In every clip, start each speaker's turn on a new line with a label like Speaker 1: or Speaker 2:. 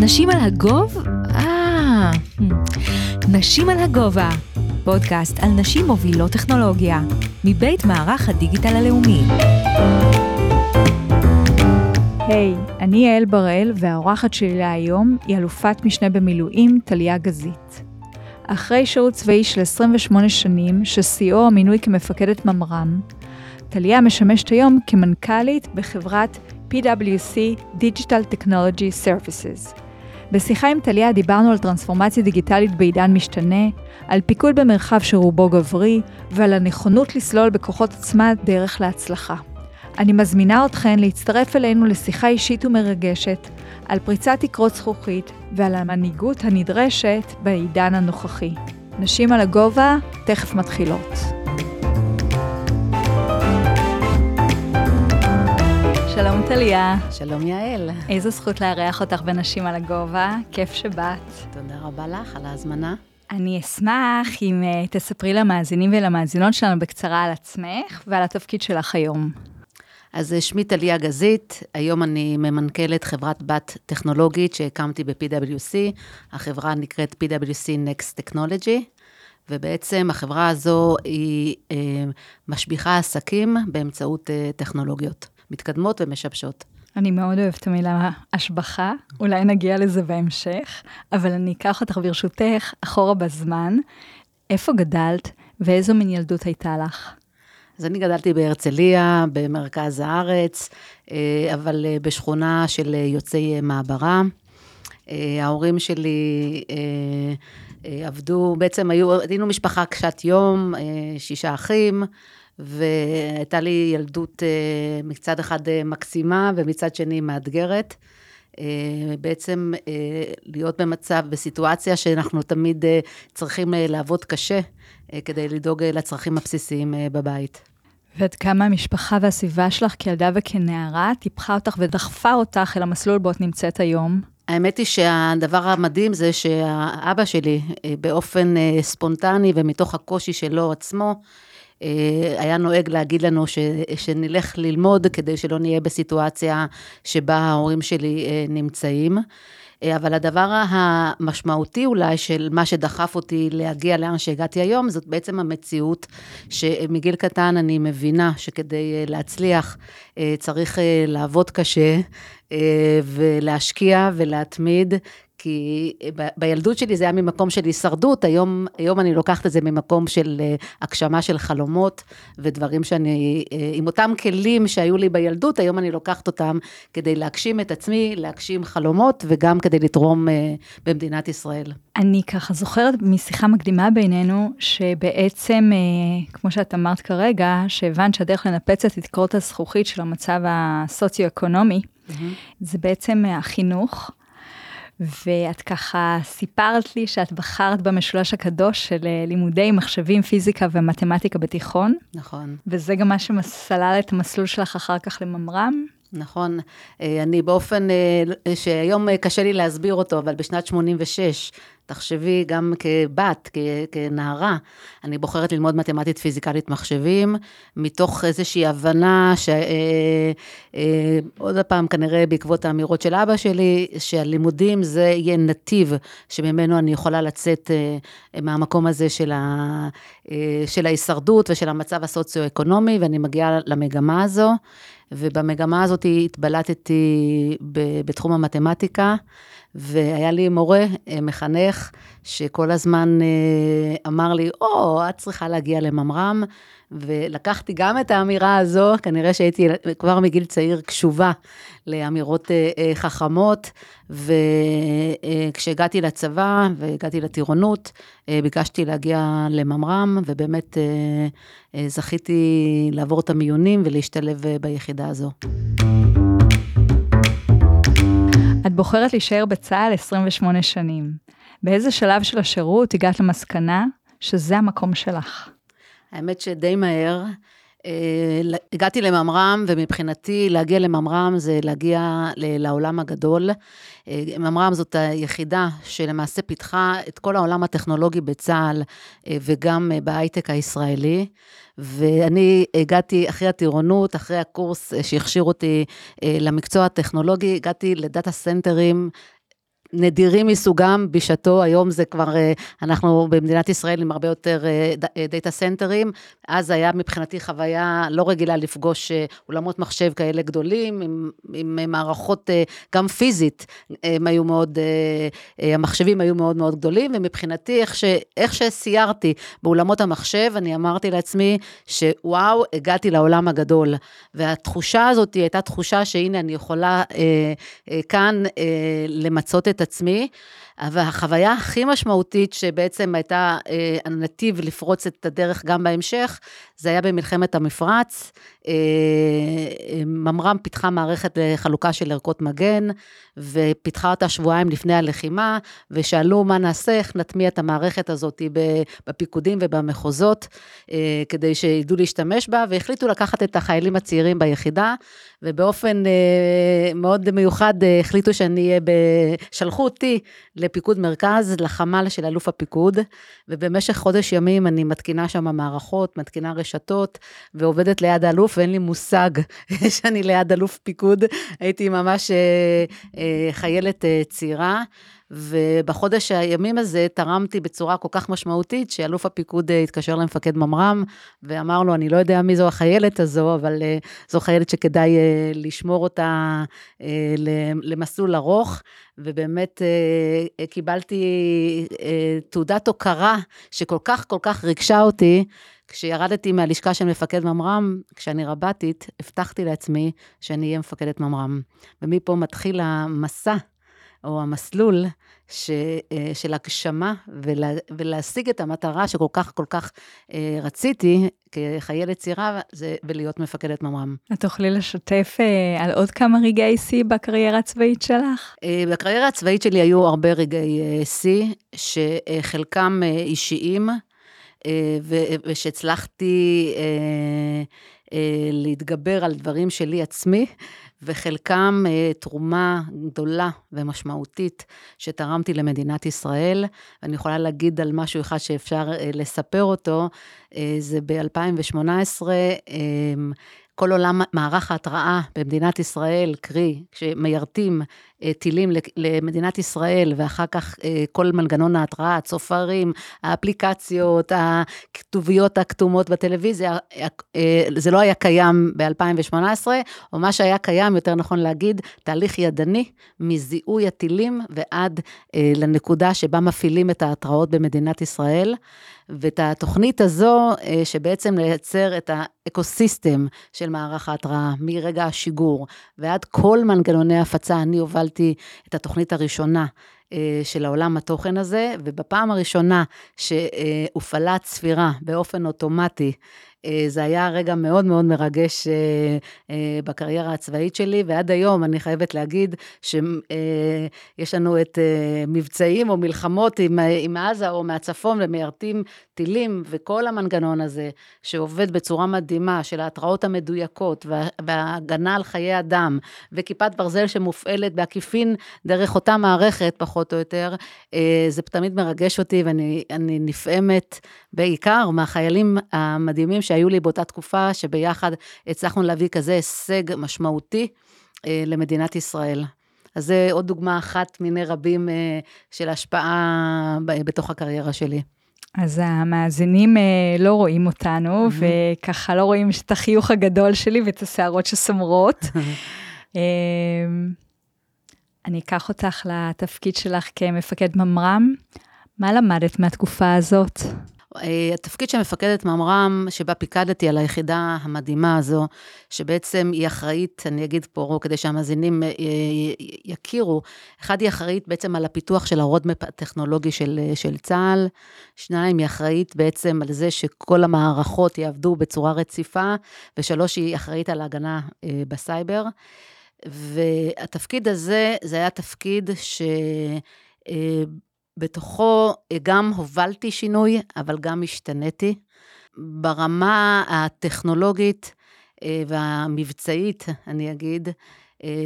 Speaker 1: נשים על הגוב? אה, נשים על הגובה, פודקאסט על נשים מובילות טכנולוגיה, מבית מערך הדיגיטל הלאומי.
Speaker 2: היי, hey, אני יעל בראל, והאורחת שלי להיום היא אלופת משנה במילואים, טליה גזית. אחרי שירות צבאי של 28 שנים, ששיאו המינוי כמפקדת ממר"ם, טליה משמשת היום כמנכ"לית בחברת PwC Digital Technology Services. בשיחה עם טליה דיברנו על טרנספורמציה דיגיטלית בעידן משתנה, על פיקוד במרחב שרובו גברי, ועל הנכונות לסלול בכוחות עצמה דרך להצלחה. אני מזמינה אתכן להצטרף אלינו לשיחה אישית ומרגשת על פריצת תקרות זכוכית ועל המנהיגות הנדרשת בעידן הנוכחי. נשים על הגובה תכף מתחילות. טליה.
Speaker 3: שלום יעל.
Speaker 2: איזו זכות לארח אותך בנשים על הגובה, כיף שבאת.
Speaker 3: תודה רבה לך על ההזמנה.
Speaker 2: אני אשמח אם uh, תספרי למאזינים ולמאזינות שלנו בקצרה על עצמך ועל התפקיד שלך היום.
Speaker 3: אז אה, שמי טליה גזית, היום אני ממנכ"לת חברת בת טכנולוגית שהקמתי ב-PwC, החברה נקראת PwC Next Technology, ובעצם החברה הזו היא אה, משביחה עסקים באמצעות אה, טכנולוגיות. מתקדמות ומשבשות.
Speaker 2: אני מאוד אוהבת את המילה השבחה, אולי נגיע לזה בהמשך, אבל אני אקח אותך ברשותך אחורה בזמן. איפה גדלת ואיזו מין ילדות הייתה לך?
Speaker 3: אז אני גדלתי בהרצליה, במרכז הארץ, אה, אבל אה, בשכונה של יוצאי מעברה. אה, ההורים שלי עבדו, בעצם היו, היינו משפחה קשת יום, שישה אחים. והייתה לי ילדות אה, מצד אחד אה, מקסימה ומצד שני מאתגרת. אה, בעצם להיות במצב, בסיטואציה שאנחנו תמיד צריכים לעבוד קשה כדי לדאוג לצרכים הבסיסיים בבית.
Speaker 2: ועד כמה המשפחה והסביבה שלך כילדה וכנערה טיפחה אותך ודחפה אותך אל המסלול בו את נמצאת היום?
Speaker 3: האמת היא שהדבר המדהים זה שהאבא שלי, באופן ספונטני ומתוך הקושי שלו עצמו, היה נוהג להגיד לנו ש, שנלך ללמוד כדי שלא נהיה בסיטואציה שבה ההורים שלי אה, נמצאים. אה, אבל הדבר המשמעותי אולי של מה שדחף אותי להגיע לאן שהגעתי היום, זאת בעצם המציאות שמגיל קטן אני מבינה שכדי להצליח צריך לעבוד קשה ולהשקיע ולהתמיד, כי ב- בילדות שלי זה היה ממקום של הישרדות, היום, היום אני לוקחת את זה ממקום של uh, הגשמה של חלומות ודברים שאני, uh, עם אותם כלים שהיו לי בילדות, היום אני לוקחת אותם כדי להגשים את עצמי, להגשים חלומות וגם כדי לתרום במדינת ישראל.
Speaker 2: אני ככה זוכרת משיחה מקדימה בינינו, שבעצם, כמו שאת אמרת כרגע, שהבנת שהדרך לנפץ את תקרות הזכוכית של המצב הסוציו-אקונומי, mm-hmm. זה בעצם החינוך. ואת ככה סיפרת לי שאת בחרת במשולש הקדוש של אה, לימודי מחשבים, פיזיקה ומתמטיקה בתיכון.
Speaker 3: נכון.
Speaker 2: וזה גם מה שמסלל את המסלול שלך אחר כך לממר"ם.
Speaker 3: נכון. אה, אני באופן אה, שהיום קשה לי להסביר אותו, אבל בשנת 86 תחשבי, גם כבת, כ- כנערה, אני בוחרת ללמוד מתמטית פיזיקלית מחשבים, מתוך איזושהי הבנה, שעוד אה, אה, פעם, כנראה בעקבות האמירות של אבא שלי, שהלימודים זה יהיה נתיב שממנו אני יכולה לצאת אה, מהמקום הזה של, ה, אה, של ההישרדות ושל המצב הסוציו-אקונומי, ואני מגיעה למגמה הזו. ובמגמה הזאת התבלטתי בתחום המתמטיקה. והיה לי מורה, אה, מחנך, שכל הזמן אה, אמר לי, או, oh, את צריכה להגיע לממר"ם, ולקחתי גם את האמירה הזו, כנראה שהייתי כבר מגיל צעיר קשובה לאמירות אה, חכמות, וכשהגעתי לצבא והגעתי לטירונות, ביקשתי להגיע לממר"ם, ובאמת זכיתי לעבור את המיונים ולהשתלב ביחידה הזו.
Speaker 2: את בוחרת להישאר בצה"ל 28 שנים. באיזה שלב של השירות הגעת למסקנה שזה המקום שלך?
Speaker 3: האמת שדי מהר. אה, הגעתי לממר"ם, ומבחינתי להגיע לממר"ם זה להגיע לעולם הגדול. אה, ממר"ם זאת היחידה שלמעשה פיתחה את כל העולם הטכנולוגי בצה"ל אה, וגם בהייטק הישראלי. ואני הגעתי אחרי הטירונות, אחרי הקורס שהכשיר אותי למקצוע הטכנולוגי, הגעתי ל data center ים נדירים מסוגם בשעתו, היום זה כבר, אנחנו במדינת ישראל עם הרבה יותר data center ים, אז היה מבחינתי חוויה לא רגילה לפגוש אולמות מחשב כאלה גדולים, עם, עם מערכות גם פיזית, הם היו מאוד, המחשבים היו מאוד מאוד גדולים, ומבחינתי, איך, ש, איך שסיירתי באולמות המחשב, אני אמרתי לעצמי, שוואו, הגעתי לעולם הגדול. והתחושה הזאת הייתה תחושה שהנה, אני יכולה אה, אה, כאן אה, למצות את עצמי. והחוויה הכי משמעותית שבעצם הייתה אה, הנתיב לפרוץ את הדרך גם בהמשך, זה היה במלחמת המפרץ. אה, אה, ממר"ם פיתחה מערכת לחלוקה של ערכות מגן, ופיתחה אותה שבועיים לפני הלחימה, ושאלו מה נעשה, איך נטמיע את המערכת הזאת בפיקודים ובמחוזות, כדי שידעו להשתמש בה, והחליטו לקחת את החיילים הצעירים ביחידה, ובאופן מאוד מיוחד החליטו שאני אהיה. שלחו אותי לפיקוד מרכז, לחמ"ל של אלוף הפיקוד, ובמשך חודש ימים אני מתקינה שם מערכות, מתקינה רשתות, ועובדת ליד האלוף, ואין לי מושג שאני ליד אלוף פיקוד, הייתי ממש אה, אה, חיילת אה, צעירה. ובחודש הימים הזה תרמתי בצורה כל כך משמעותית, שאלוף הפיקוד אה, התקשר למפקד ממר"ם, ואמר לו, אני לא יודע מי זו החיילת הזו, אבל uh, זו חיילת שכדאי uh, לשמור אותה למסלול ארוך, ובאמת קיבלתי תעודת הוקרה שכל כך כל כך ריגשה אותי. כשירדתי מהלשכה של מפקד ממר"ם, כשאני רב"טית, הבטחתי לעצמי שאני אהיה מפקדת ממר"ם. ומפה מתחיל המסע או המסלול ש, אה, של הגשמה ולה, ולהשיג את המטרה שכל כך כל כך אה, רציתי כחיילת צעירה, זה ולהיות מפקדת ממר"ם.
Speaker 2: את תוכלי לשתף אה, על עוד כמה רגעי שיא בקריירה הצבאית שלך?
Speaker 3: בקריירה הצבאית שלי היו הרבה רגעי שיא, שחלקם אישיים, ושהצלחתי להתגבר על דברים שלי עצמי. וחלקם אה, תרומה גדולה ומשמעותית שתרמתי למדינת ישראל. ואני יכולה להגיד על משהו אחד שאפשר אה, לספר אותו, אה, זה ב-2018, כל עולם מערך ההתראה במדינת ישראל, קרי, כשמיירטים טילים למדינת ישראל, ואחר כך אה, כל מנגנון ההתראה, הצופרים, האפליקציות, הכתוביות הכתומות בטלוויזיה, אה, זה לא היה קיים ב-2018, או מה שהיה קיים, יותר נכון להגיד, תהליך ידני מזיהוי הטילים ועד לנקודה שבה מפעילים את ההתראות במדינת ישראל. ואת התוכנית הזו, שבעצם לייצר את האקוסיסטם של מערך ההתראה, מרגע השיגור ועד כל מנגנוני ההפצה, אני הובלתי קיבלתי את התוכנית הראשונה אה, של העולם התוכן הזה, ובפעם הראשונה שהופעלה צפירה באופן אוטומטי זה היה רגע מאוד מאוד מרגש אה, אה, בקריירה הצבאית שלי, ועד היום אני חייבת להגיד שיש לנו את מבצעים או מלחמות עם, עם עזה או מהצפון ומיירטים טילים, וכל המנגנון הזה שעובד בצורה מדהימה של ההתראות המדויקות וה, וההגנה על חיי אדם, וכיפת ברזל שמופעלת בעקיפין דרך אותה מערכת, פחות או יותר, זה תמיד מרגש אותי ואני נפעמת בעיקר מהחיילים המדהימים שהיו לי באותה תקופה, שביחד הצלחנו להביא כזה הישג משמעותי אה, למדינת ישראל. אז זה עוד דוגמה אחת מיני רבים אה, של השפעה בתוך הקריירה שלי.
Speaker 2: אז המאזינים אה, לא רואים אותנו, mm-hmm. וככה לא רואים את החיוך הגדול שלי ואת השערות שסומרות. אני אקח אותך לתפקיד שלך כמפקד ממר"ם. מה למדת מהתקופה הזאת?
Speaker 3: אה, התפקיד של מפקדת ממר"ם, שבה פיקדתי על היחידה המדהימה הזו, שבעצם היא אחראית, אני אגיד פה כדי שהמאזינים אה, יכירו, אחד, היא אחראית בעצם על הפיתוח של הרודמפ הטכנולוגי של, אה, של צה"ל, שניים, היא אחראית בעצם על זה שכל המערכות יעבדו בצורה רציפה, ושלוש, היא אחראית על ההגנה בסייבר. והתפקיד הזה, זה היה תפקיד ש... בתוכו גם הובלתי שינוי, אבל גם השתניתי. ברמה הטכנולוגית אה, והמבצעית, אני אגיד, אה,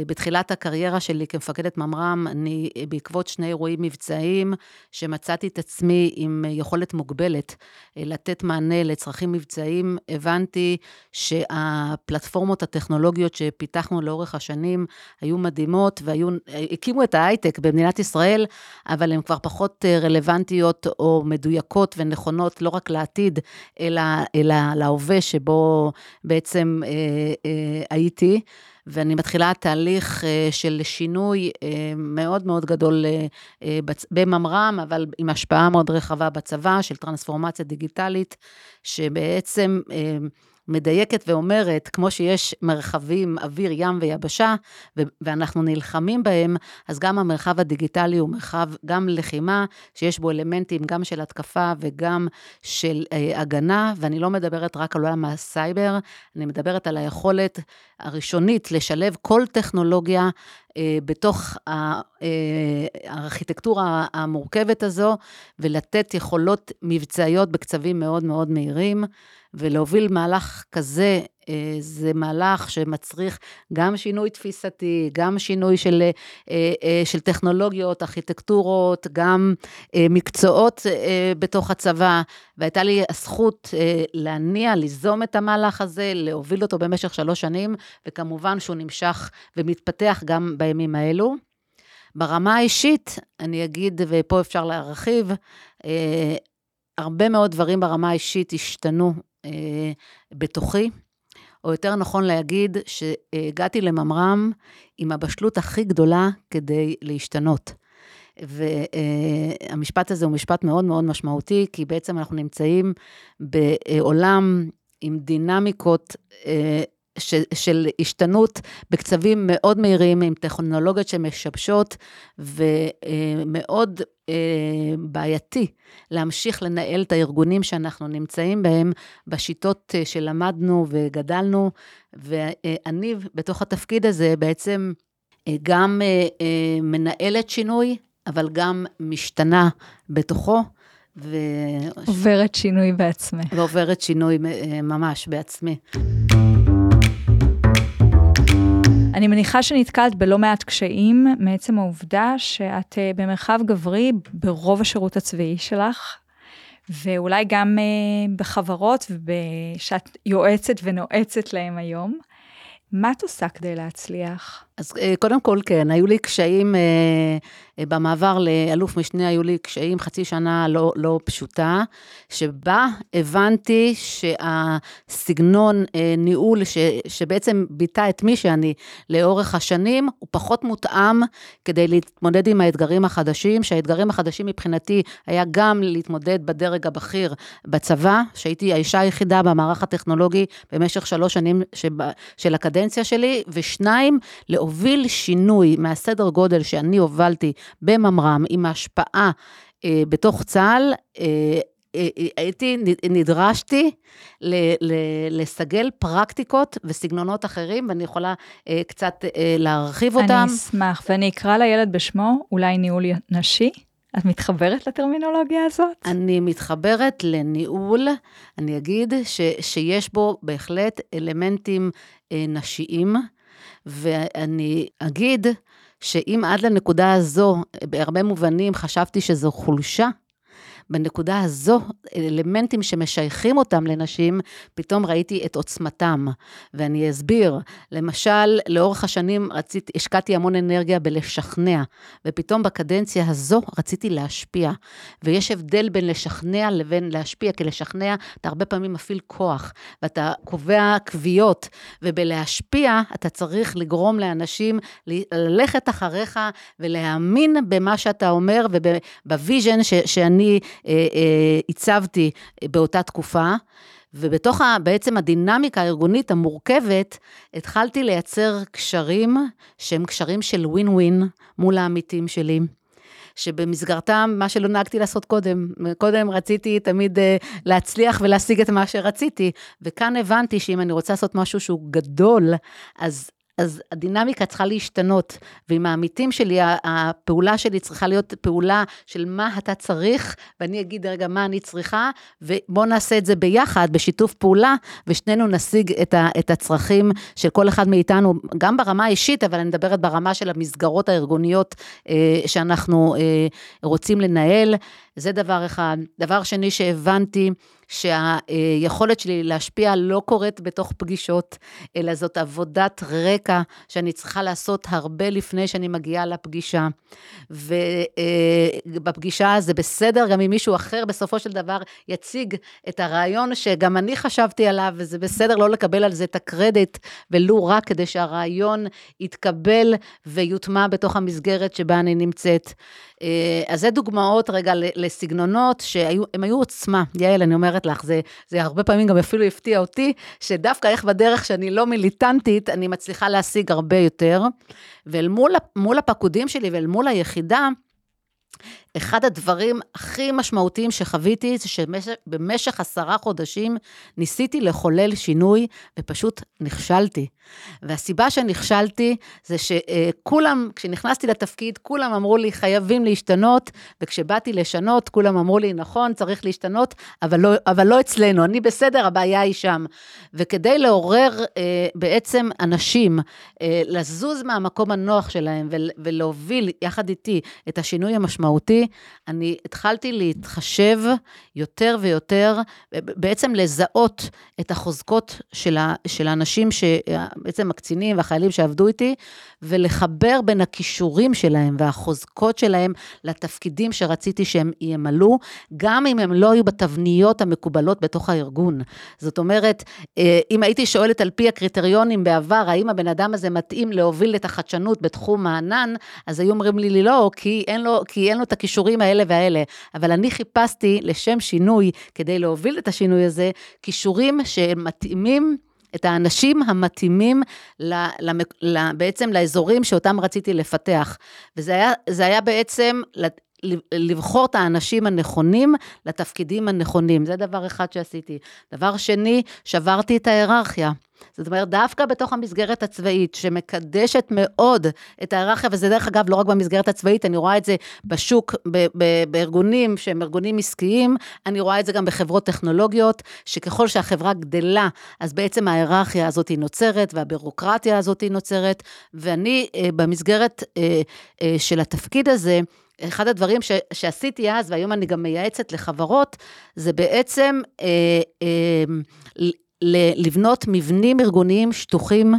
Speaker 3: בתחילת הקריירה שלי כמפקדת ממר"ם, אני, אה, בעקבות שני אירועים מבצעיים, שמצאתי את עצמי עם יכולת מוגבלת לתת מענה לצרכים מבצעיים, הבנתי שהפלטפורמות הטכנולוגיות שפיתחנו לאורך השנים היו מדהימות והקימו את ההייטק במדינת ישראל, אבל הן כבר פחות רלוונטיות או מדויקות ונכונות לא רק לעתיד, אלא, אלא להווה שבו בעצם אה, אה, הייתי. ואני מתחילה תהליך אה, של שינוי אה, מאוד מאוד גדול אה, בממר"ם, אבל עם השפעה מאוד רחבה בצבא, של טרנספורמציה דיגיטלית, שבעצם מדייקת ואומרת, כמו שיש מרחבים, אוויר, ים ויבשה, ואנחנו נלחמים בהם, אז גם המרחב הדיגיטלי הוא מרחב גם לחימה, שיש בו אלמנטים גם של התקפה וגם של אה, הגנה, ואני לא מדברת רק על עולם הסייבר, אני מדברת על היכולת הראשונית לשלב כל טכנולוגיה בתוך אה, הארכיטקטורה המורכבת הזו, ולתת יכולות מבצעיות בקצבים מאוד מאוד מהירים. ולהוביל מהלך כזה, אה, זה מהלך שמצריך גם שינוי תפיסתי, גם שינוי של, אה, אה, של טכנולוגיות, ארכיטקטורות, גם מקצועות בתוך הצבא, והייתה לי הזכות להניע, ליזום את המהלך הזה, להוביל אותו במשך שלוש שנים, וכמובן שהוא נמשך ומתפתח גם בימים האלו. ברמה האישית, אני אגיד, ופה אפשר להרחיב, הרבה מאוד דברים ברמה האישית השתנו אה, בתוכי, או יותר נכון להגיד שהגעתי לממר"ם עם הבשלות הכי גדולה כדי להשתנות. והמשפט הזה הוא משפט מאוד מאוד משמעותי, כי בעצם אנחנו נמצאים בעולם עם דינמיקות אה, ש, של השתנות בקצבים מאוד מהירים, עם טכנולוגיות שמשבשות, ומאוד אה, בעייתי להמשיך לנהל את הארגונים שאנחנו נמצאים בהם בשיטות אה, שלמדנו וגדלנו, ואני בתוך התפקיד הזה בעצם אה, גם מנהלת שינוי, אבל גם משתנה בתוכו.
Speaker 2: ו... עוברת שינוי בעצמי.
Speaker 3: ועוברת שינוי ממש בעצמי.
Speaker 2: אני מניחה שנתקלת בלא מעט קשיים מעצם העובדה שאת אה, במרחב גברי ברוב השירות הצבאי שלך, ואולי גם אה, בחברות ושאת יועצת ונועצת להם היום. מה את עושה כדי להצליח?
Speaker 3: אז אה, קודם כל, כן, היו לי קשיים אה, במעבר לאלוף משנה היו לי קשיים, חצי שנה לא, לא פשוטה, שבה הבנתי שהסגנון אה, ניהול ש, שבעצם ביטא את מי שאני לאורך השנים, הוא פחות מותאם כדי להתמודד עם האתגרים החדשים, שהאתגרים החדשים מבחינתי היה גם להתמודד בדרג הבכיר בצבא, שהייתי האישה היחידה במערך הטכנולוגי במשך שלוש שנים שבה, של הקדנציה שלי, ושניים, להוביל שינוי מהסדר גודל שאני הובלתי בממר"ם, עם ההשפעה אה, בתוך צה"ל, אה, אה, אה, הייתי, נדרשתי לסגל פרקטיקות וסגנונות אחרים, ואני יכולה אה, קצת להרחיב אותם.
Speaker 2: אני אשמח, ואני אקרא לילד בשמו, אולי ניהול נשי. את מתחברת לטרמינולוגיה הזאת?
Speaker 3: אני מתחברת לניהול, אני אגיד ש, שיש בו בהחלט אלמנטים אה, נשיים, ואני אגיד שאם עד לנקודה הזו, בהרבה מובנים חשבתי שזו חולשה, בנקודה הזו, אלמנטים שמשייכים אותם לנשים, פתאום ראיתי את עוצמתם. ואני אסביר, למשל, לאורך השנים רציתי, השקעתי המון אנרגיה בלשכנע, ופתאום בקדנציה הזו רציתי להשפיע. ויש הבדל בין לשכנע לבין להשפיע, כי לשכנע אתה הרבה פעמים מפעיל כוח, ואתה קובע קביעות, ובלהשפיע אתה צריך לגרום לאנשים ללכת אחריך ולהאמין במה שאתה אומר וב vision שאני הצבתי באותה תקופה. ובתוך בעצם הדינמיקה הארגונית המורכבת, התחלתי לייצר קשרים שהם קשרים של ווין ווין מול העמיתים שלי. שבמסגרתם, מה שלא נהגתי לעשות קודם. קודם רציתי תמיד uh, להצליח ולהשיג את מה שרציתי, וכאן הבנתי שאם אני רוצה לעשות משהו שהוא גדול, אז אז הדינמיקה צריכה להשתנות, ועם העמיתים שלי, הפעולה שלי צריכה להיות פעולה של מה אתה צריך, ואני אגיד רגע מה אני צריכה, ובואו נעשה את זה ביחד, בשיתוף פעולה, ושנינו נשיג את, ה, את הצרכים של כל אחד מאיתנו, גם ברמה האישית, אבל אני מדברת ברמה של המסגרות הארגוניות אה, שאנחנו אה, רוצים לנהל. זה דבר אחד. דבר שני שהבנתי, שהיכולת שלי להשפיע לא קורית בתוך פגישות, אלא זאת עבודת רקע שאני צריכה לעשות הרבה לפני שאני מגיעה לפגישה. ובפגישה זה בסדר, גם אם מישהו אחר בסופו של דבר יציג את הרעיון שגם אני חשבתי עליו, וזה בסדר לא לקבל על זה את הקרדיט, ולו רק כדי שהרעיון יתקבל ויוטמע בתוך המסגרת שבה אני נמצאת. אה, אז זה דוגמאות רגע לסגנונות שהם היו עוצמה. יעל, אני אומרת לך, זה, זה הרבה פעמים גם אפילו הפתיע אותי, שדווקא איך בדרך שאני לא מיליטנטית, אני מצליחה להשיג הרבה יותר. ואל מול, הפקודים שלי ואל מול היחידה, אחד הדברים הכי משמעותיים שחוויתי זה שבמשך עשרה חודשים ניסיתי לחולל שינוי ופשוט נכשלתי. והסיבה שנכשלתי זה שכולם, כשנכנסתי לתפקיד, כולם אמרו לי חייבים להשתנות, וכשבאתי לשנות, כולם אמרו לי נכון, צריך להשתנות, אבל לא, אבל לא אצלנו, אני בסדר, הבעיה היא שם. וכדי לעורר אה, בעצם אנשים אה, לזוז מהמקום הנוח שלהם ולהוביל יחד איתי את השינוי המשמעותי, אני התחלתי להתחשב יותר ויותר, בעצם לזהות את החוזקות של, ה, של האנשים, בעצם הקצינים והחיילים שעבדו איתי, ולחבר בין הכישורים שלהם והחוזקות שלהם לתפקידים שרציתי שהם ימלאו, גם אם הם לא היו בתבניות המקובלות בתוך הארגון. זאת אומרת, אה, אם הייתי שואלת על פי הקריטריונים בעבר, האם הבן אדם הזה מתאים להוביל את החדשנות בתחום הענן, אז היו אומרים לי לא, כי אין לו, כי אין לו את הכישורים האלה והאלה. אבל אני חיפשתי לשם שינוי, כדי להוביל את השינוי הזה, כישורים שמתאימים את האנשים המתאימים ל, ל, ל, בעצם לאזורים שאותם רציתי לפתח. וזה היה, היה בעצם לבחור את האנשים הנכונים לתפקידים הנכונים. זה דבר אחד שעשיתי. דבר שני, שברתי את ההיררכיה. זאת אומרת, דווקא בתוך המסגרת הצבאית, שמקדשת מאוד את ההיררכיה, וזה דרך אגב לא רק במסגרת הצבאית, אני רואה את זה בשוק, ב- ב- בארגונים שהם ארגונים עסקיים, אני רואה את זה גם בחברות טכנולוגיות, שככל שהחברה גדלה, אז בעצם ההיררכיה הזאת היא נוצרת, והבירוקרטיה הזאת היא נוצרת, ואני אה, במסגרת אה, אה, של התפקיד הזה, אחד הדברים ש, שעשיתי אז, והיום אני גם מייעצת לחברות, זה בעצם אה, אה, לבנות מבנים ארגוניים שטוחים,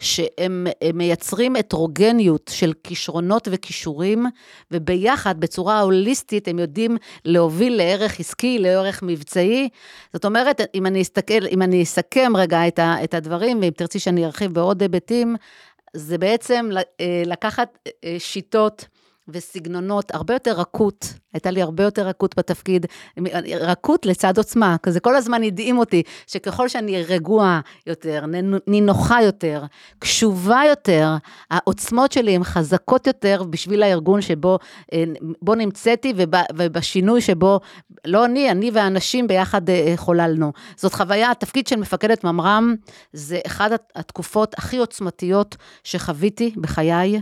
Speaker 3: שהם מייצרים הטרוגניות של כישרונות וכישורים, וביחד, בצורה הוליסטית, הם יודעים להוביל לערך עסקי, לערך מבצעי. זאת אומרת, אם אני אסתכל, אם אני אסכם רגע את, ה, את הדברים, ואם תרצי שאני ארחיב בעוד היבטים, זה בעצם אה, לקחת אה, שיטות, וסגנונות הרבה יותר רכות, הייתה לי הרבה יותר רכות בתפקיד, רכות לצד עוצמה, כזה כל הזמן הדהים אותי, שככל שאני רגועה יותר, נינוחה יותר, קשובה יותר, העוצמות שלי הן חזקות יותר בשביל הארגון שבו אה, בו נמצאתי ובשינוי שבו, לא אני, אני והאנשים ביחד אה, חוללנו. זאת חוויה, התפקיד של מפקדת ממר"ם, זה אחת התקופות הכי עוצמתיות שחוויתי בחיי.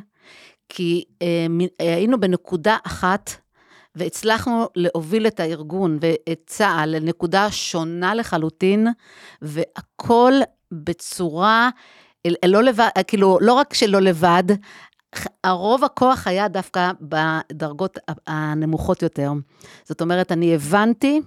Speaker 3: כי אה, היינו בנקודה אחת והצלחנו להוביל את הארגון ואת צה"ל לנקודה שונה לחלוטין, והכל בצורה, לא לבד, כאילו, לא רק שלא לבד, הרוב הכוח היה דווקא בדרגות הנמוכות יותר. זאת אומרת, אני הבנתי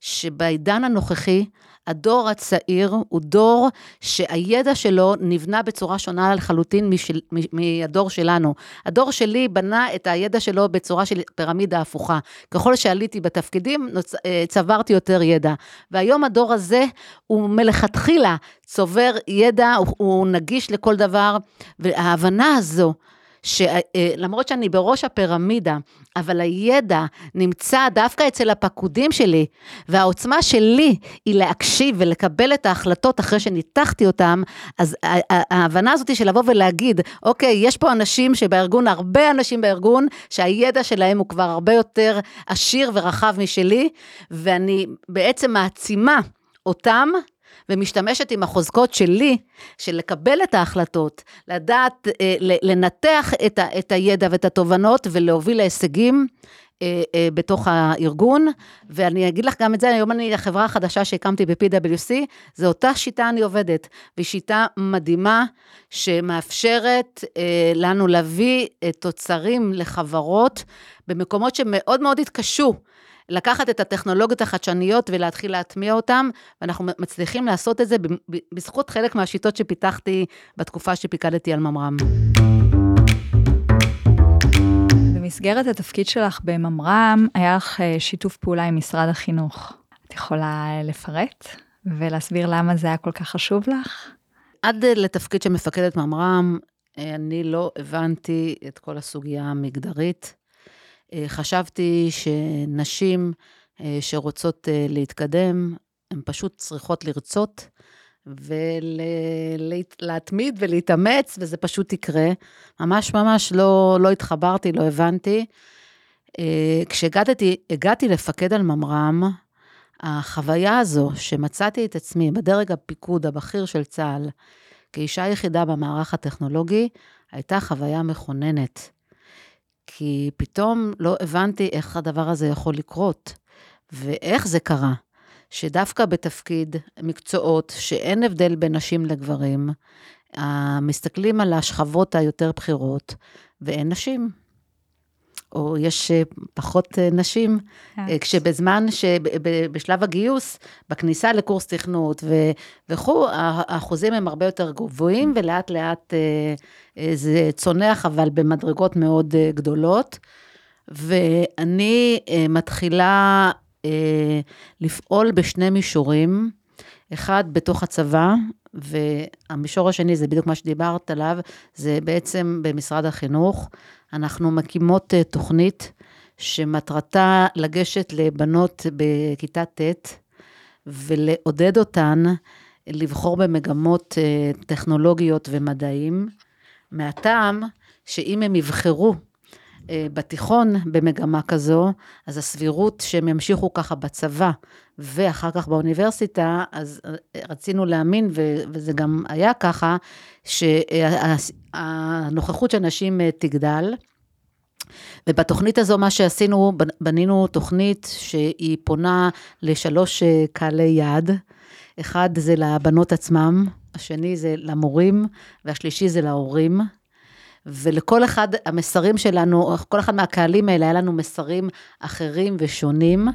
Speaker 3: שבעידן הנוכחי, הדור הצעיר הוא דור שהידע שלו נבנה בצורה שונה לחלוטין משל, מהדור שלנו. הדור שלי בנה את הידע שלו בצורה של פירמידה הפוכה. ככל שעליתי בתפקידים, אה, צברתי יותר ידע. והיום הדור הזה הוא מלכתחילה צובר ידע, הוא, הוא נגיש לכל דבר, וההבנה הזו, שלמרות שאני בראש הפירמידה, אבל הידע נמצא דווקא אצל הפקודים שלי, והעוצמה שלי היא להקשיב ולקבל את ההחלטות אחרי שניתחתי אותם, אז ההבנה הזאת של לבוא ולהגיד, אוקיי, יש פה אנשים שבארגון, הרבה אנשים בארגון, שהידע שלהם הוא כבר הרבה יותר עשיר ורחב משלי, ואני בעצם מעצימה אותם ומשתמשת עם החוזקות שלי, של לקבל את ההחלטות, לדעת, אה, לנתח את, ה, את הידע ואת התובנות ולהוביל להישגים אה, אה, בתוך הארגון, ואני אגיד לך גם את זה, היום אני, החברה החדשה שהקמתי ב-PwC, זו אותה שיטה אני עובדת, והיא שיטה מדהימה, שמאפשרת לנו להביא תוצרים לחברות במקומות שמאוד מאוד התקשו. לקחת את הטכנולוגיות החדשניות ולהתחיל להטמיע אותן, ואנחנו מצליחים לעשות את זה בזכות חלק מהשיטות שפיתחתי בתקופה שפיקדתי על ממר"ם.
Speaker 2: במסגרת התפקיד שלך בממר"ם, היה לך אה, שיתוף פעולה עם משרד החינוך. את יכולה לפרט ולהסביר למה זה היה כל כך חשוב לך?
Speaker 3: עד לתפקיד של מפקדת ממר"ם, אה, אני לא הבנתי את כל הסוגיה המגדרית. אה, חשבתי שנשים שרוצות להתקדם, הן פשוט צריכות לרצות ולהתמיד ולהתאמץ, וזה פשוט יקרה. ממש ממש לא, לא התחברתי, לא הבנתי. אה, כשהגעתי לפקד על ממר"ם, החוויה הזו שמצאתי את עצמי בדרג הפיקוד הבכיר של צה"ל, כאישה יחידה במערך הטכנולוגי, הייתה חוויה מכוננת. כי פתאום לא הבנתי איך הדבר הזה יכול לקרות, ואיך זה קרה. שדווקא בתפקיד מקצועות שאין הבדל בין נשים לגברים, מסתכלים על השכבות היותר בכירות, ואין נשים. או יש אה, פחות אה, נשים. אה, כשבזמן שבשלב הגיוס, בכניסה לקורס תכנות וכו', האחוזים הם הרבה יותר גבוהים, ולאט לאט זה צונח, אבל במדרגות מאוד גדולות. ואני מתחילה לפעול בשני מישורים, אחד בתוך הצבא, והמישור השני, זה בדיוק מה שדיברת עליו, זה בעצם במשרד החינוך. אנחנו מקימות אה, תוכנית שמטרתה לגשת לבנות בכיתה ט' ולעודד אותן לבחור במגמות אה, טכנולוגיות ומדעים, מהטעם שאם הם יבחרו בתיכון במגמה כזו, אז הסבירות שהם ימשיכו ככה בצבא ואחר כך באוניברסיטה, אז אה, רצינו להאמין, וזה גם היה ככה, שהנוכחות של נשים אה, תגדל. ובתוכנית הזו, מה שעשינו, בנינו תוכנית שהיא פונה לשלוש קהלי יעד. אחד זה לבנות עצמם, השני זה למורים, והשלישי זה להורים. ולכל אחד, המסרים שלנו, כל אחד מהקהלים האלה, היה לנו מסרים אחרים ושונים.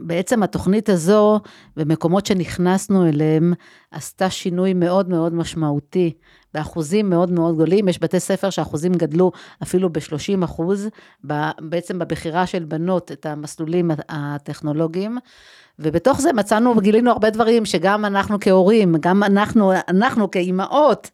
Speaker 3: ובעצם התוכנית הזו, במקומות שנכנסנו אליהם, עשתה שינוי מאוד מאוד משמעותי, באחוזים מאוד מאוד גדולים. יש בתי ספר שהאחוזים גדלו אפילו ב-30 אחוז, בעצם בבחירה של בנות את המסלולים הטכנולוגיים. ובתוך זה מצאנו וגילינו הרבה דברים שגם אנחנו כהורים, גם אנחנו, אנחנו כאימהות,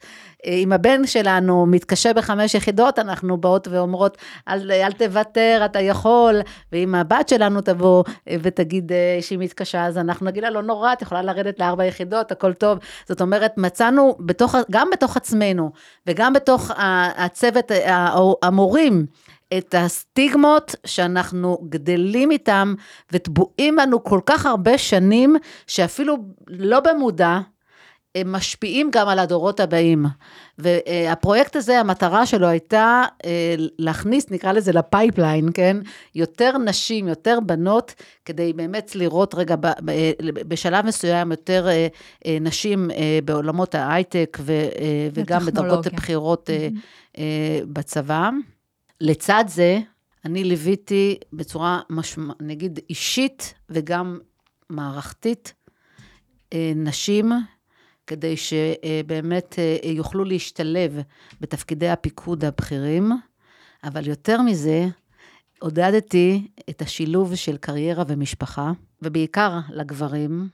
Speaker 3: אם הבן שלנו מתקשה בחמש יחידות, אנחנו באות ואומרות, אל, אל תוותר, אתה יכול, ואם הבת שלנו תבוא ותגיד אה, שהיא מתקשה, אז אנחנו נגיד לה, לא נורא, את יכולה לרדת לארבע יחידות, הכל טוב. זאת אומרת, מצאנו, בתוך, גם בתוך עצמנו, וגם בתוך הצוות, המורים, את הסטיגמות שאנחנו גדלים איתם וטבועים לנו כל כך הרבה שנים, שאפילו לא במודע, הם משפיעים גם על הדורות הבאים. והפרויקט הזה, המטרה שלו הייתה אה, להכניס, נקרא לזה ל pipeline, כן? יותר נשים, יותר בנות, כדי באמת לראות רגע בשלב מסוים יותר אה, אה, נשים בעולמות ההייטק וגם בדרגות בכירות mm-hmm. בצבא. לצד זה, אני ליוויתי בצורה, משמע, נגיד, אישית וגם מערכתית, נשים כדי שבאמת אה, יוכלו להשתלב בתפקידי הפיקוד הבכירים, אבל יותר מזה, עודדתי את השילוב של קריירה ומשפחה, ובעיקר לגברים,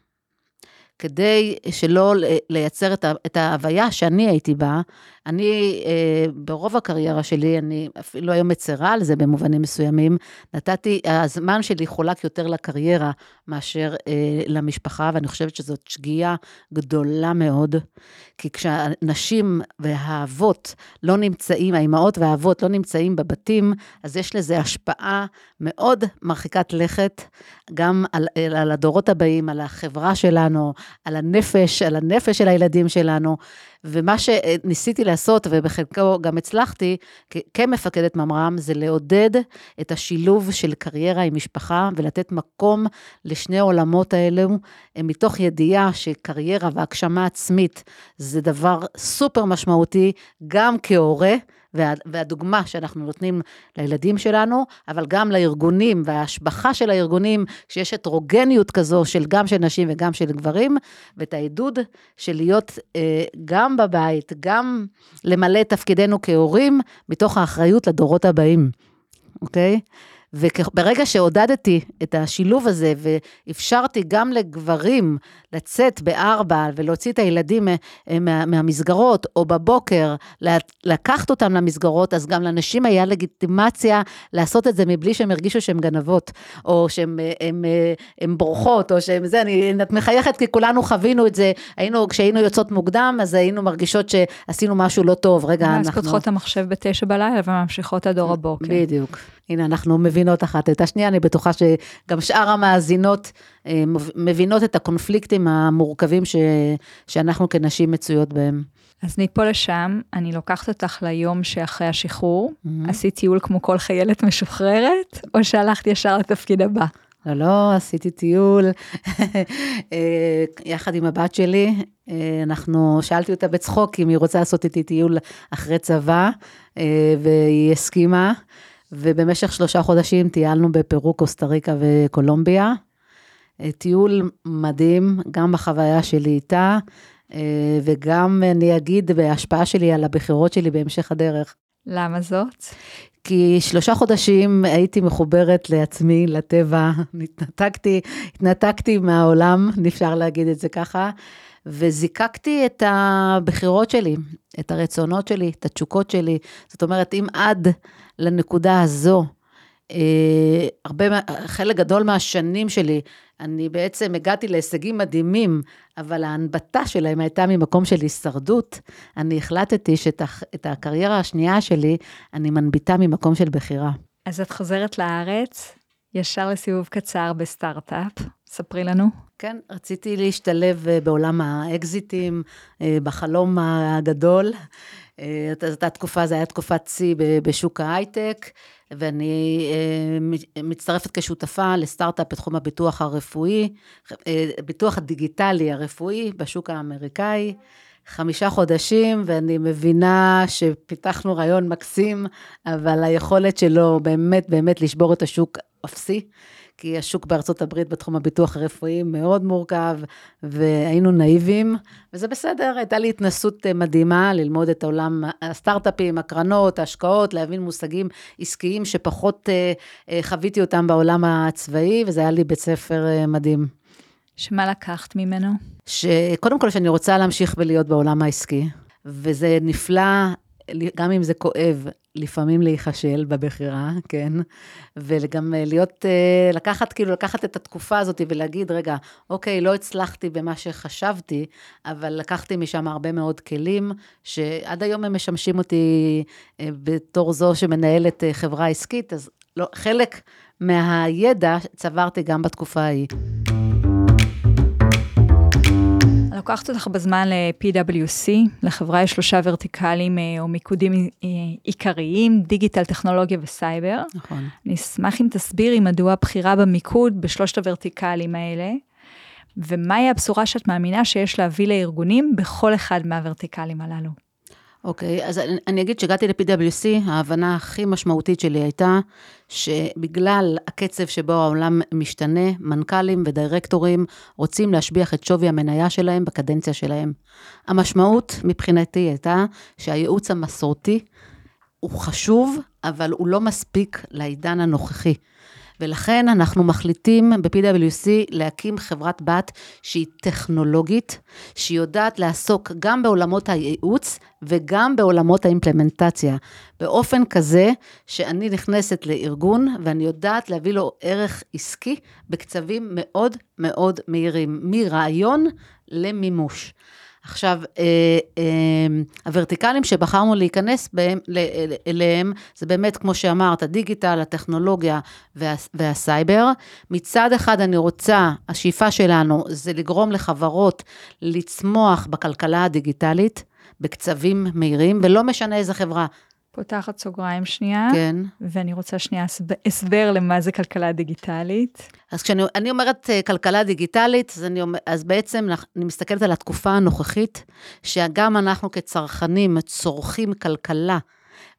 Speaker 3: כדי שלא לייצר את ההוויה שאני הייתי בה, אני, אה, ברוב הקריירה שלי, אני אפילו היום מצרה על זה במובנים מסוימים, נתתי, הזמן שלי חולק יותר לקריירה מאשר אה, למשפחה, ואני חושבת שזאת שגיאה גדולה מאוד, כי כשהנשים והאבות לא נמצאים, האימהות והאבות לא נמצאים בבתים, אז יש לזה השפעה מאוד מרחיקת לכת, גם על, על הדורות הבאים, על החברה שלנו, על הנפש, על הנפש של הילדים שלנו. ומה שניסיתי לעשות, ובחלקו גם הצלחתי, כמפקדת ממר"ם, זה לעודד את השילוב של קריירה עם משפחה, ולתת מקום לשני העולמות האלו, מתוך ידיעה שקריירה והגשמה עצמית זה דבר סופר משמעותי, גם כהורה. וה, והדוגמה שאנחנו נותנים לילדים שלנו, אבל גם לארגונים וההשבחה של הארגונים, כשיש הטרוגניות כזו של גם של נשים וגם של גברים, ואת העידוד של להיות אה, גם בבית, גם למלא את תפקידנו כהורים, מתוך האחריות לדורות הבאים, אוקיי? וברגע שעודדתי את השילוב הזה ואפשרתי גם לגברים לצאת בארבע ולהוציא את הילדים מה, מהמסגרות, או בבוקר לקחת אותם למסגרות, אז גם לנשים היה לגיטימציה לעשות את זה מבלי שהם הרגישו שהן גנבות, או שהן בורחות, או שהן זה, אני, את מחייכת כי כולנו חווינו את זה, היינו, כשהיינו יוצאות מוקדם, אז היינו מרגישות שעשינו משהו לא טוב, רגע,
Speaker 2: אנחנו... אז פותחות המחשב בתשע בלילה וממשיכות עד אור הבוקר.
Speaker 3: בדיוק. הנה, אנחנו מבינות אחת את השנייה, אני בטוחה שגם שאר המאזינות אה, מבינות את הקונפליקטים המורכבים ש, שאנחנו כנשים מצויות בהם.
Speaker 2: אז מפה לשם, אני לוקחת אותך ליום שאחרי השחרור, mm-hmm. עשית טיול כמו כל חיילת משוחררת, או שהלכת ישר לתפקיד הבא?
Speaker 3: לא, לא, עשיתי טיול אה, יחד עם הבת שלי. אה, אנחנו, שאלתי אותה בצחוק אם היא רוצה לעשות איתי טיול אחרי צבא, והיא הסכימה. ובמשך שלושה חודשים טיילנו בפרו, קוסטה ריקה וקולומביה. אה, טיול מדהים, גם בחוויה שלי איתה, אה, וגם, אני אגיד, בהשפעה שלי על הבחירות שלי בהמשך הדרך.
Speaker 2: למה זאת?
Speaker 3: כי שלושה חודשים הייתי מחוברת לעצמי, לטבע, התנתקתי, התנתקתי מהעולם, אפשר להגיד את זה ככה, וזיקקתי את הבחירות שלי, את הרצונות שלי, את התשוקות שלי. זאת אומרת, אם עד לנקודה הזו, אה, הרבה, חלק גדול מהשנים שלי, אני בעצם הגעתי להישגים מדהימים, אבל ההנבטה שלהם הייתה ממקום של הישרדות. אני החלטתי שאת הקריירה השנייה שלי, אני מנביטה ממקום של בחירה.
Speaker 2: אז את חוזרת לארץ, ישר לסיבוב קצר בסטארט-אפ, ספרי לנו.
Speaker 3: כן, רציתי להשתלב אה, בעולם האקזיטים, אה, בחלום הגדול. הייתה תקופה, זו הייתה תקופת שיא בשוק ההייטק, ואני אה, מצטרפת כשותפה לסטארט-אפ בתחום הביטוח הרפואי, הביטוח אה, הדיגיטלי הרפואי בשוק האמריקאי. חמישה חודשים, ואני מבינה שפיתחנו רעיון מקסים, אבל היכולת שלו באמת באמת לשבור את השוק אפסי. כי השוק בארצות הברית בתחום הביטוח הרפואי מאוד מורכב, והיינו נאיבים, וזה בסדר, הייתה לי התנסות אה, מדהימה ללמוד את עולם הסטארט-אפים, הקרנות, ההשקעות, להבין מושגים עסקיים שפחות אה, אה, חוויתי אותם בעולם הצבאי, וזה היה לי בית ספר מדהים.
Speaker 2: שמה לקחת ממנו?
Speaker 3: שקודם כל, שאני רוצה להמשיך ולהיות בעולם העסקי, וזה נפלא, גם אם זה כואב, לפעמים להיכשל בבחירה, כן? וגם אה, להיות, אה, לקחת, כאילו, לקחת את התקופה הזאת ולהגיד, רגע, אוקיי, לא הצלחתי במה שחשבתי, אבל לקחתי משם הרבה מאוד כלים, שעד היום הם משמשים אותי אה, בתור זו שמנהלת חברה עסקית, אז לא, חלק מהידע צברתי גם בתקופה ההיא.
Speaker 2: לוקחת אותך בזמן ל-PwC, לחברה יש שלושה ורטיקלים אה, או מיקודים אה, עיקריים, דיגיטל, טכנולוגיה וסייבר.
Speaker 3: נכון.
Speaker 2: אני אשמח אם תסבירי מדוע הבחירה במיקוד בשלושת הוורטיקלים האלה, ומהי הבשורה שאת מאמינה שיש להביא לארגונים בכל אחד מהוורטיקלים הללו.
Speaker 3: אוקיי, אז אני, אני אגיד שהגעתי ל-PwC, ההבנה הכי משמעותית שלי הייתה שבגלל הקצב שבו העולם משתנה, מנכ"לים ודירקטורים רוצים להשביח את שווי המניה שלהם בקדנציה שלהם. המשמעות מבחינתי הייתה שהייעוץ המסורתי הוא חשוב, אבל הוא לא מספיק לעידן הנוכחי. ולכן אנחנו מחליטים ב-PwC להקים חברת בת שהיא טכנולוגית, שהיא יודעת לעסוק גם בעולמות הייעוץ וגם בעולמות האימפלמנטציה, באופן כזה שאני נכנסת לארגון ואני יודעת להביא לו ערך עסקי בקצבים מאוד מאוד מהירים, מרעיון למימוש. עכשיו, אה, אה, הוורטיקלים שבחרנו להיכנס בהם, אליהם, זה באמת, כמו שאמרת, הדיגיטל, הטכנולוגיה וה, והסייבר. מצד אחד, אני רוצה, השאיפה שלנו זה לגרום לחברות לצמוח בכלכלה הדיגיטלית, בקצבים מהירים, ולא משנה איזה חברה.
Speaker 2: פותחת סוגריים שנייה.
Speaker 3: כן.
Speaker 2: ואני רוצה שנייה הסבר למה זה כלכלה דיגיטלית.
Speaker 3: אז כשאני אומרת אה, כלכלה דיגיטלית, אז, אני, אז בעצם אני מסתכלת על התקופה הנוכחית, שגם אנחנו כצרכנים צורכים כלכלה.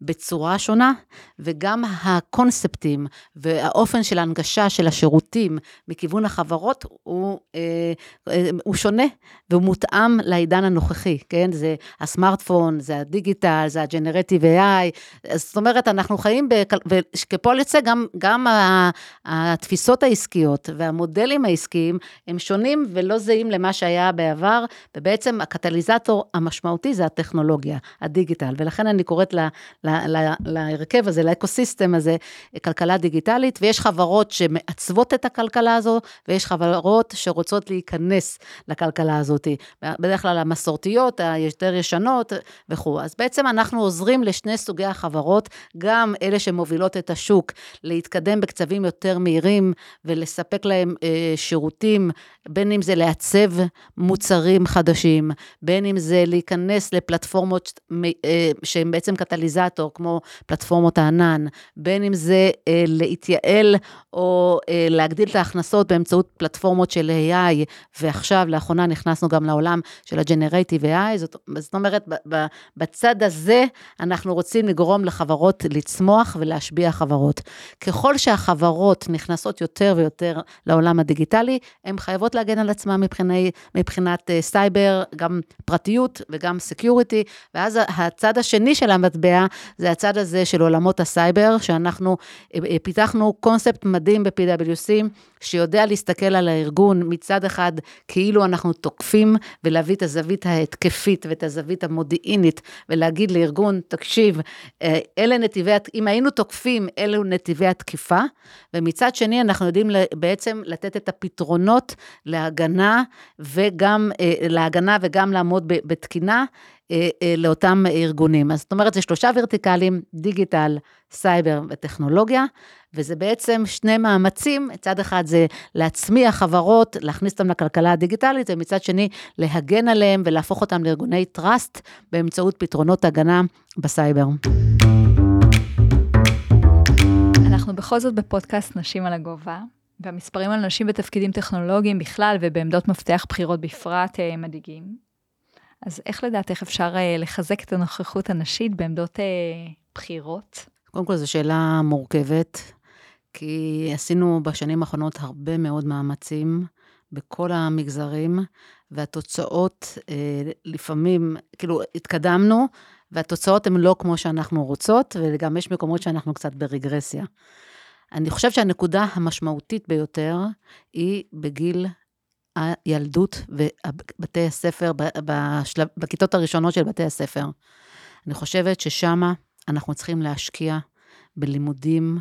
Speaker 3: בצורה שונה, וגם הקונספטים והאופן של ההנגשה של השירותים מכיוון החברות הוא, אה, אה, הוא שונה והוא מותאם לעידן הנוכחי, כן? זה הסמארטפון, זה הדיגיטל, זה הג'נרטיב AI, זאת אומרת, אנחנו חיים, וכפועל יוצא, גם, גם התפיסות העסקיות והמודלים העסקיים הם שונים ולא זהים למה שהיה בעבר, ובעצם הקטליזטור המשמעותי זה הטכנולוגיה, הדיגיטל, ולכן אני קוראת לה, להרכב הזה, לאקוסיסטם הזה, כלכלה דיגיטלית, ויש חברות שמעצבות את הכלכלה הזו, ויש חברות שרוצות להיכנס לכלכלה הזאת. בדרך כלל המסורתיות, היותר ישנות וכו'. אז בעצם אנחנו עוזרים לשני סוגי החברות, גם אלה שמובילות את השוק להתקדם בקצבים יותר מהירים ולספק להם אה, שירותים, בין אם זה לעצב מוצרים חדשים, בין אם זה להיכנס לפלטפורמות אה, שהן בעצם קטליזטור. כמו פלטפורמות הענן, בין אם זה אה, להתייעל או אה, להגדיל את ההכנסות באמצעות פלטפורמות של AI, ועכשיו, לאחרונה נכנסנו גם לעולם של ה-Generative AI, זאת, זאת אומרת, בצד הזה אנחנו רוצים לגרום לחברות לצמוח ולהשביח חברות. ככל שהחברות נכנסות יותר ויותר לעולם הדיגיטלי, הן חייבות להגן על עצמן מבחינת, מבחינת uh, סייבר, גם פרטיות וגם security, ואז הצד השני של המטבע זה הצד הזה של עולמות הסייבר, שאנחנו אה, אה, פיתחנו קונספט מדהים ב-PwC, שיודע להסתכל על הארגון מצד אחד כאילו אנחנו תוקפים, ולהביא את הזווית ההתקפית ואת הזווית המודיעינית, ולהגיד לארגון, תקשיב, אה, אלה נתיבי, אם היינו תוקפים, אלו נתיבי התקיפה, ומצד שני אנחנו יודעים בעצם לתת את הפתרונות להגנה, וגם, להגנה וגם לעמוד בתקינה. אה, אה, לאותם ארגונים. אז זאת אומרת, זה שלושה ורטיקלים, דיגיטל, סייבר וטכנולוגיה, וזה בעצם שני מאמצים, מצד אחד זה להצמיח חברות, להכניס אותם לכלכלה הדיגיטלית, ומצד שני להגן עליהם ולהפוך אותם לארגוני trust באמצעות פתרונות הגנה בסייבר.
Speaker 2: אנחנו בכל זאת בפודקאסט נשים על הגובה, והמספרים על נשים בתפקידים טכנולוגיים בכלל ובעמדות מפתח בכירות בפרט אה, מדאיגים. אז איך לדעתך אפשר אה, לחזק את הנוכחות הנשית בעמדות אה, בחירות?
Speaker 3: קודם כל, זו שאלה מורכבת, כי עשינו בשנים האחרונות הרבה מאוד מאמצים בכל המגזרים, והתוצאות לפעמים, כאילו, התקדמנו, והתוצאות הן לא כמו שאנחנו רוצות, וגם יש מקומות שאנחנו קצת ברגרסיה. אני חושבת שהנקודה המשמעותית ביותר היא בגיל הילדות ובתי הספר, בשלב, בכיתות הראשונות של בתי הספר. אני חושבת ששם אנחנו צריכים להשקיע בלימודים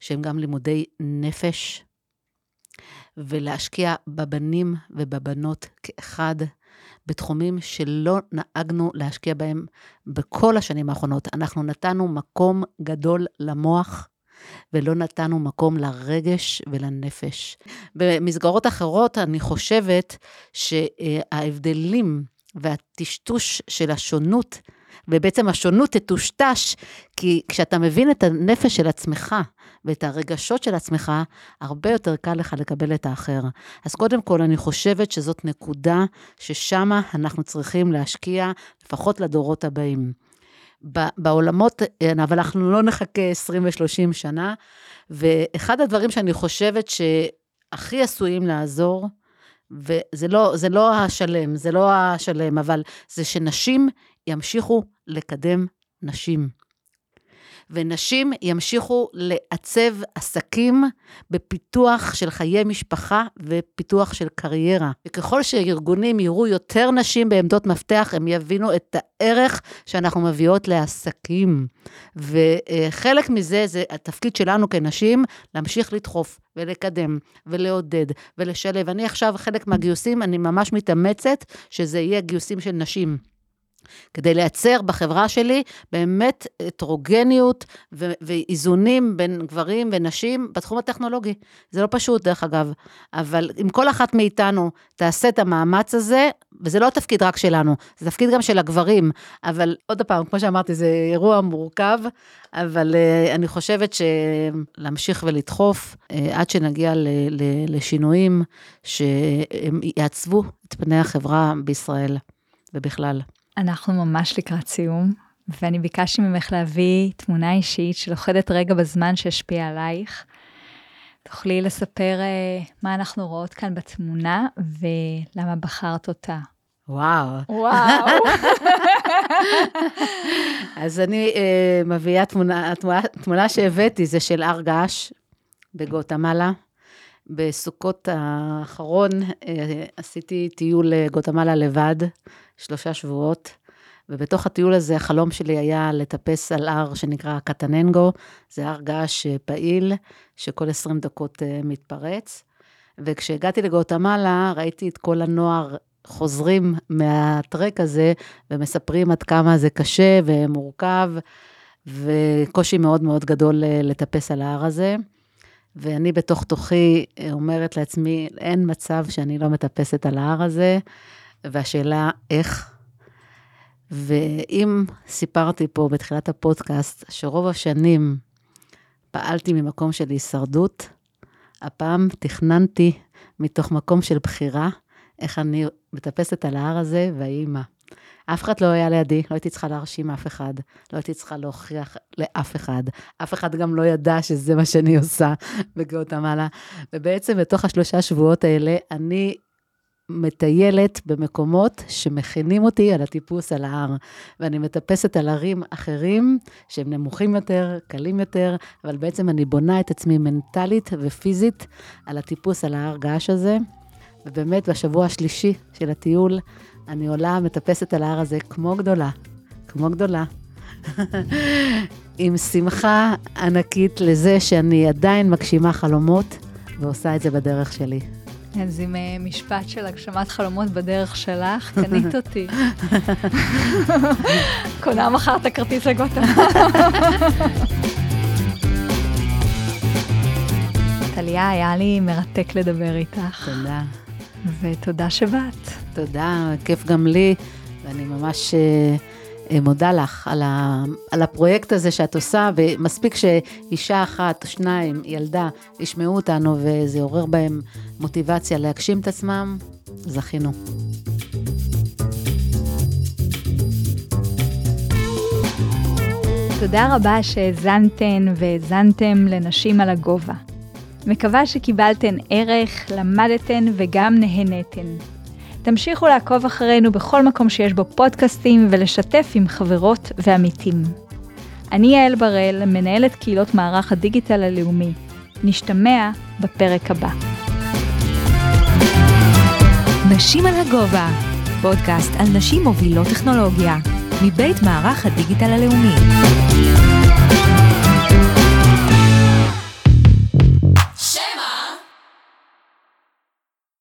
Speaker 3: שהם גם לימודי נפש, ולהשקיע בבנים ובבנות כאחד, בתחומים שלא נהגנו להשקיע בהם בכל השנים האחרונות. אנחנו נתנו מקום גדול למוח, ולא נתנו מקום לרגש ולנפש. במסגרות אחרות אני חושבת שההבדלים והטשטוש של השונות, ובעצם השונות תטושטש, כי כשאתה מבין את הנפש של עצמך ואת הרגשות של עצמך, הרבה יותר קל לך לקבל את האחר. אז קודם כל, אני חושבת שזאת נקודה ששם אנחנו צריכים להשקיע, לפחות לדורות הבאים. בעולמות, אבל אנחנו לא נחכה 20 ו-30 שנה, ואחד הדברים שאני חושבת שהכי עשויים לעזור, וזה לא, לא השלם, זה לא השלם, אבל זה שנשים ימשיכו לקדם נשים. ונשים ימשיכו לעצב עסקים בפיתוח של חיי משפחה ופיתוח של קריירה. וככל שארגונים יראו יותר נשים בעמדות מפתח, הם יבינו את הערך שאנחנו מביאות לעסקים. וחלק מזה זה התפקיד שלנו כנשים, להמשיך לדחוף ולקדם ולעודד ולשלב. אני עכשיו, חלק מהגיוסים, אני ממש מתאמצת שזה יהיה גיוסים של נשים. כדי לייצר בחברה שלי באמת הטרוגניות ו- ואיזונים בין גברים ונשים בתחום הטכנולוגי. זה לא פשוט, דרך אגב, אבל אם כל אחת מאיתנו תעשה את המאמץ הזה, וזה לא תפקיד רק שלנו, זה תפקיד גם של הגברים, אבל עוד פעם, כמו שאמרתי, זה אירוע מורכב, אבל uh, אני חושבת שלהמשיך ולדחוף uh, עד שנגיע ל- ל- לשינויים שהם יעצבו את פני החברה בישראל ובכלל.
Speaker 2: אנחנו ממש לקראת סיום, ואני ביקשתי ממך להביא תמונה אישית שלוכדת רגע בזמן שהשפיע עלייך. תוכלי לספר uh, מה אנחנו רואות כאן בתמונה ולמה בחרת אותה.
Speaker 3: וואו.
Speaker 2: וואו.
Speaker 3: אז אני uh, מביאה תמונה, התמונה, תמונה שהבאתי, זה של הר געש בגואטמלה. בסוכות האחרון uh, עשיתי טיול לגואטמלה לבד, שלושה שבועות, ובתוך הטיול הזה החלום שלי היה לטפס על הר שנקרא קטננגו, זה הר געש פעיל, שכל 20 דקות מתפרץ. וכשהגעתי לגואטמלה, ראיתי את כל הנוער חוזרים מהטרק הזה ומספרים עד כמה זה קשה ומורכב, וקושי מאוד מאוד גדול לטפס על ההר הזה. ואני בתוך תוכי אומרת לעצמי, אין מצב שאני לא מטפסת על ההר הזה, והשאלה איך. ואם סיפרתי פה בתחילת הפודקאסט שרוב השנים פעלתי ממקום של הישרדות, הפעם תכננתי מתוך מקום של בחירה, איך אני מטפסת על ההר הזה, ויהי מה. אף אחד לא היה לידי, לא הייתי צריכה להרשים אף אחד, לא הייתי צריכה להוכיח לאף אחד. אף אחד גם לא ידע שזה מה שאני עושה בגואטמלה. ובעצם בתוך השלושה שבועות האלה, אני מטיילת במקומות שמכינים אותי על הטיפוס על ההר. ואני מטפסת על הרים אחרים שהם נמוכים יותר, קלים יותר, אבל בעצם אני בונה את עצמי מנטלית ופיזית על הטיפוס על ההר געש הזה. ובאמת, בשבוע השלישי של הטיול, אני עולה, מטפסת על ההר הזה כמו גדולה, כמו גדולה. עם שמחה ענקית לזה שאני עדיין מגשימה חלומות ועושה את זה בדרך שלי.
Speaker 2: אז עם uh, משפט של הגשמת חלומות בדרך שלך, קנית אותי. קונה מחר את הכרטיס לגואטמלה. טליה, היה לי מרתק לדבר איתך.
Speaker 3: תודה.
Speaker 2: ותודה שבאת.
Speaker 3: תודה, כיף גם לי, ואני ממש uh, מודה לך על, ה, על הפרויקט הזה שאת עושה, ומספיק שאישה אחת שניים, ילדה, ישמעו אותנו וזה יעורר בהם מוטיבציה להגשים את עצמם, זכינו.
Speaker 2: תודה רבה שהאזנתן והאזנתם לנשים על הגובה. מקווה שקיבלתן ערך, למדתן וגם נהנתן. תמשיכו לעקוב אחרינו בכל מקום שיש בו פודקאסטים ולשתף עם חברות ועמיתים. אני יעל בראל, מנהלת קהילות מערך הדיגיטל הלאומי. נשתמע בפרק הבא.
Speaker 1: נשים על הגובה, פודקאסט על נשים מובילות טכנולוגיה, מבית מערך הדיגיטל הלאומי.